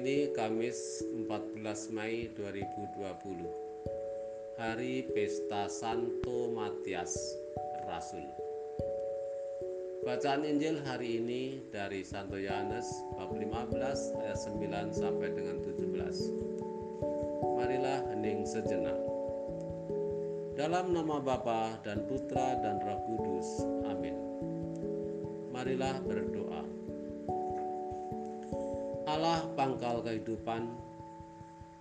ini Kamis 14 Mei 2020 Hari Pesta Santo Matias Rasul. Bacaan Injil hari ini dari Santo Yohanes bab 15 ayat 9 sampai dengan 17 Marilah hening sejenak. Dalam nama Bapa dan Putra dan Roh Kudus Amin. Marilah berdoa Allah pangkal kehidupan,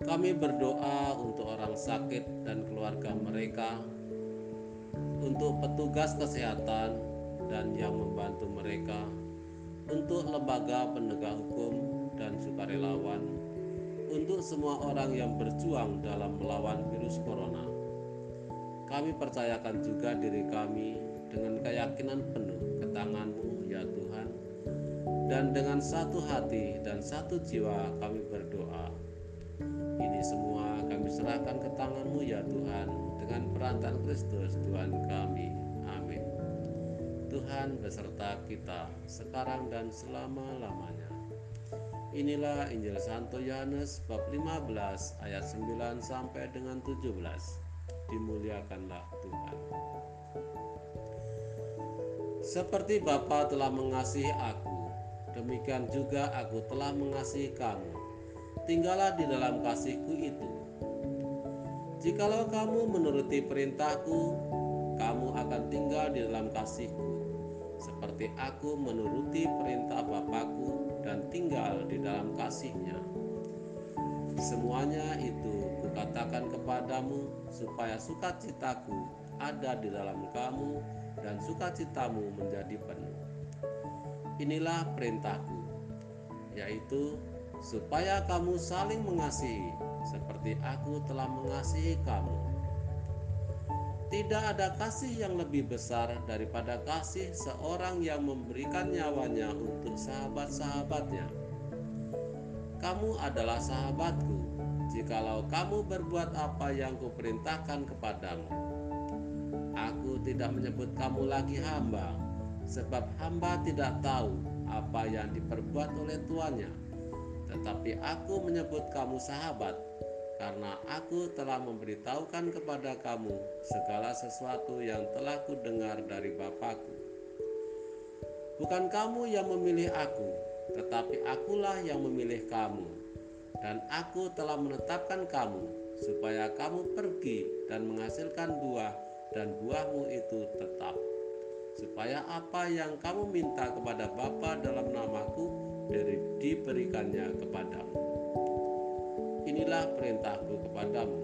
kami berdoa untuk orang sakit dan keluarga mereka, untuk petugas kesehatan dan yang membantu mereka, untuk lembaga penegak hukum dan sukarelawan, untuk semua orang yang berjuang dalam melawan virus corona. Kami percayakan juga diri kami dengan keyakinan penuh ke tanganmu ya Tuhan dan dengan satu hati dan satu jiwa kami berdoa. Ini semua kami serahkan ke tanganmu ya Tuhan dengan perantaraan Kristus Tuhan kami. Amin. Tuhan beserta kita sekarang dan selama-lamanya. Inilah Injil Santo Yohanes bab 15 ayat 9 sampai dengan 17. Dimuliakanlah Tuhan. Seperti Bapa telah mengasihi aku, demikian juga aku telah mengasihi kamu. Tinggallah di dalam kasihku itu. Jikalau kamu menuruti perintahku, kamu akan tinggal di dalam kasihku, seperti aku menuruti perintah Bapakku dan tinggal di dalam kasihnya. Semuanya itu kukatakan kepadamu supaya sukacitaku ada di dalam kamu dan sukacitamu menjadi penuh. Inilah perintahku, yaitu supaya kamu saling mengasihi seperti aku telah mengasihi kamu. Tidak ada kasih yang lebih besar daripada kasih seorang yang memberikan nyawanya untuk sahabat-sahabatnya. Kamu adalah sahabatku jikalau kamu berbuat apa yang kuperintahkan kepadamu. Aku tidak menyebut kamu lagi hamba, sebab hamba tidak tahu apa yang diperbuat oleh tuannya. Tetapi aku menyebut kamu sahabat, karena aku telah memberitahukan kepada kamu segala sesuatu yang telah kudengar dari Bapakku. Bukan kamu yang memilih aku, tetapi akulah yang memilih kamu. Dan aku telah menetapkan kamu, supaya kamu pergi dan menghasilkan buah, dan buahmu itu tetap supaya apa yang kamu minta kepada Bapa dalam namaku diberikannya kepadamu. Inilah perintahku kepadamu,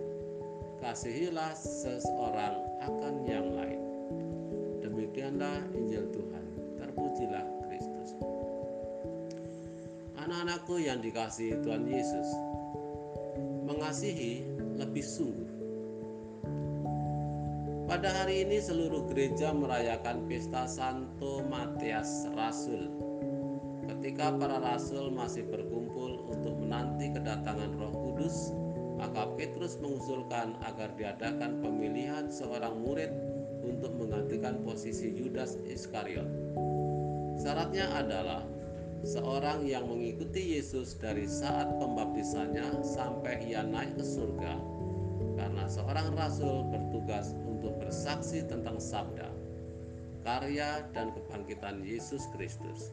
kasihilah seseorang akan yang lain. Demikianlah Injil Tuhan, terpujilah Kristus. Anak-anakku yang dikasihi Tuhan Yesus, mengasihi lebih sungguh pada hari ini seluruh gereja merayakan pesta Santo Matias Rasul. Ketika para rasul masih berkumpul untuk menanti kedatangan Roh Kudus, maka Petrus mengusulkan agar diadakan pemilihan seorang murid untuk menggantikan posisi Yudas Iskariot. Syaratnya adalah seorang yang mengikuti Yesus dari saat pembaptisannya sampai ia naik ke surga. Karena seorang rasul bertugas bersaksi tentang sabda, karya dan kebangkitan Yesus Kristus.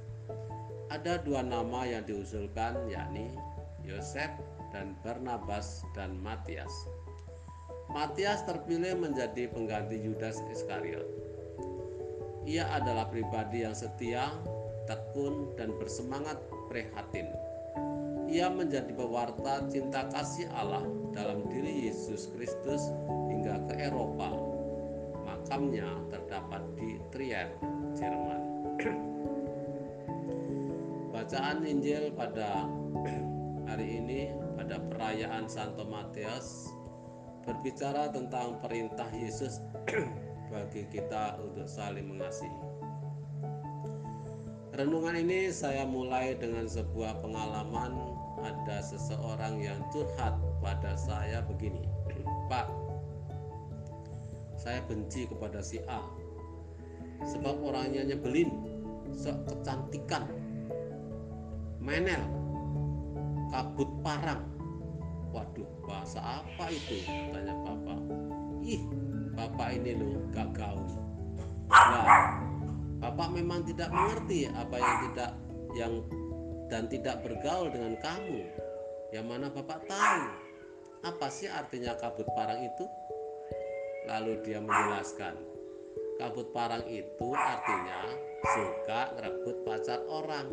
Ada dua nama yang diusulkan yakni Yosef dan Barnabas dan Matias. Matias terpilih menjadi pengganti Yudas Iskariot. Ia adalah pribadi yang setia, tekun, dan bersemangat prihatin. Ia menjadi pewarta cinta kasih Allah dalam diri Yesus Kristus hingga ke Eropa makamnya terdapat di Trier, Jerman. Bacaan Injil pada hari ini pada perayaan Santo Matius berbicara tentang perintah Yesus bagi kita untuk saling mengasihi. Renungan ini saya mulai dengan sebuah pengalaman ada seseorang yang curhat pada saya begini, Pak, saya benci kepada si A sebab orangnya nyebelin sok kecantikan menel kabut parang. Waduh, bahasa apa itu? Tanya Bapak. Ih, Bapak ini loh gak gaul. Nah, Bapak memang tidak mengerti apa yang tidak yang dan tidak bergaul dengan kamu. Yang mana Bapak tahu apa sih artinya kabut parang itu? Lalu dia menjelaskan, kabut parang itu artinya suka ngerebut pacar orang.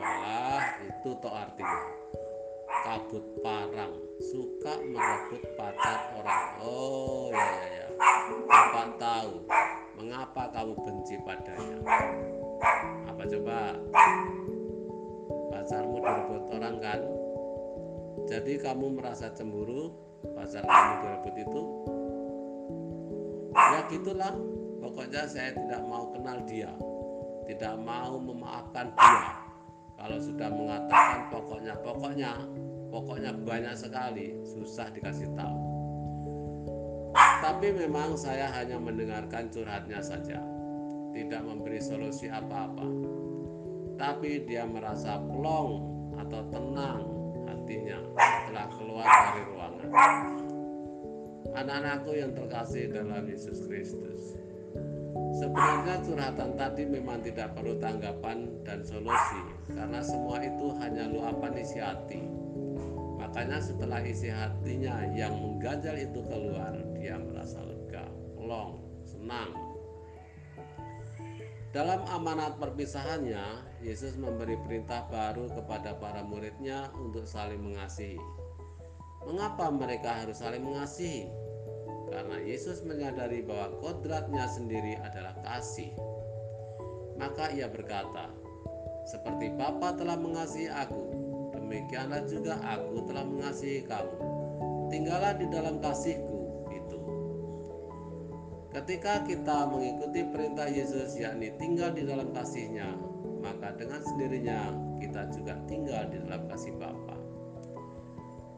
Walah, itu toh artinya. Kabut parang suka merebut pacar orang. Oh ya ya ya. Bapak tahu mengapa kamu benci padanya? Apa coba? Pacarmu direbut orang kan? Jadi kamu merasa cemburu pacar kamu direbut itu gitulah pokoknya saya tidak mau kenal dia. Tidak mau memaafkan dia. Kalau sudah mengatakan pokoknya pokoknya pokoknya banyak sekali susah dikasih tahu. Tapi memang saya hanya mendengarkan curhatnya saja. Tidak memberi solusi apa-apa. Tapi dia merasa plong atau tenang hatinya setelah keluar dari ruangan anak-anakku yang terkasih dalam Yesus Kristus Sebenarnya curhatan tadi memang tidak perlu tanggapan dan solusi karena semua itu hanya luapan isi hati. Makanya setelah isi hatinya yang mengganjal itu keluar, dia merasa lega, plong, senang. Dalam amanat perpisahannya, Yesus memberi perintah baru kepada para muridnya untuk saling mengasihi. Mengapa mereka harus saling mengasihi? Karena Yesus menyadari bahwa kodratnya sendiri adalah kasih. Maka ia berkata, seperti Bapa telah mengasihi aku, demikianlah juga aku telah mengasihi kamu. Tinggallah di dalam kasihku itu. Ketika kita mengikuti perintah Yesus yakni tinggal di dalam kasihnya, maka dengan sendirinya kita juga tinggal di dalam kasih Bapa.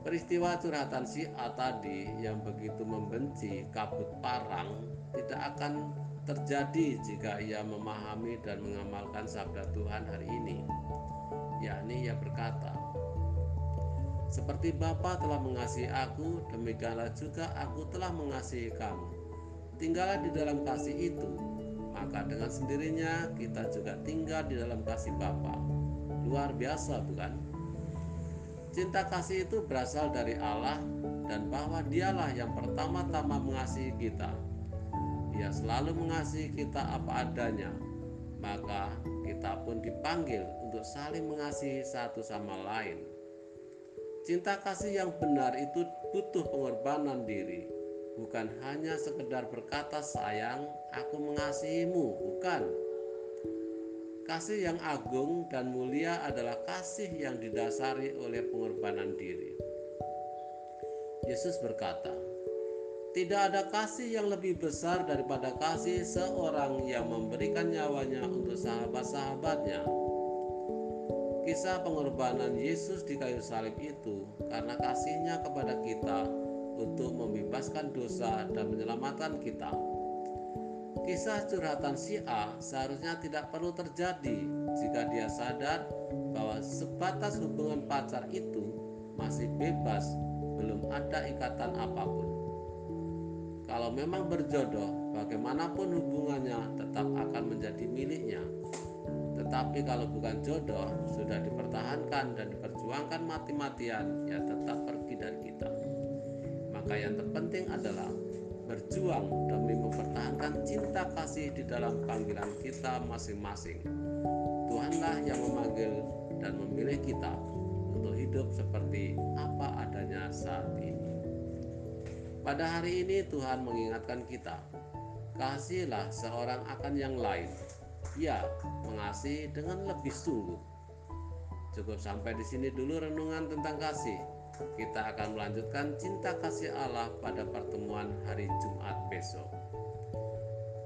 Peristiwa curhatan si A tadi yang begitu membenci kabut parang tidak akan terjadi jika ia memahami dan mengamalkan sabda Tuhan hari ini. Yakni ia berkata, seperti Bapa telah mengasihi aku, demikianlah juga aku telah mengasihi kamu. Tinggallah di dalam kasih itu, maka dengan sendirinya kita juga tinggal di dalam kasih Bapa. Luar biasa, bukan? Cinta kasih itu berasal dari Allah dan bahwa Dialah yang pertama-tama mengasihi kita. Dia selalu mengasihi kita apa adanya, maka kita pun dipanggil untuk saling mengasihi satu sama lain. Cinta kasih yang benar itu butuh pengorbanan diri, bukan hanya sekedar berkata sayang, aku mengasihimu, bukan. Kasih yang agung dan mulia adalah kasih yang didasari oleh pengorbanan diri. Yesus berkata, "Tidak ada kasih yang lebih besar daripada kasih seorang yang memberikan nyawanya untuk sahabat-sahabatnya." Kisah pengorbanan Yesus di kayu salib itu karena kasihnya kepada kita untuk membebaskan dosa dan menyelamatkan kita. Kisah curhatan si A seharusnya tidak perlu terjadi jika dia sadar bahwa sebatas hubungan pacar itu masih bebas, belum ada ikatan apa pun. Kalau memang berjodoh, bagaimanapun hubungannya tetap akan menjadi miliknya. Tetapi kalau bukan jodoh, sudah dipertahankan dan diperjuangkan mati-matian, ya tetap pergi dari kita. Maka yang terpenting adalah berjuang demi mempertahankan cinta kasih di dalam panggilan kita masing-masing. Tuhanlah yang memanggil dan memilih kita untuk hidup seperti apa adanya saat ini. Pada hari ini Tuhan mengingatkan kita, kasihlah seorang akan yang lain ya mengasihi dengan lebih sungguh. Cukup sampai di sini dulu renungan tentang kasih. Kita akan melanjutkan cinta kasih Allah pada pertemuan hari Jumat besok.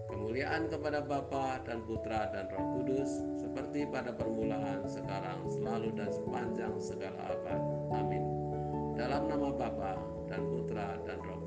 Kemuliaan kepada Bapa dan Putra dan Roh Kudus seperti pada permulaan, sekarang, selalu dan sepanjang segala abad. Amin. Dalam nama Bapa dan Putra dan Roh Kudus.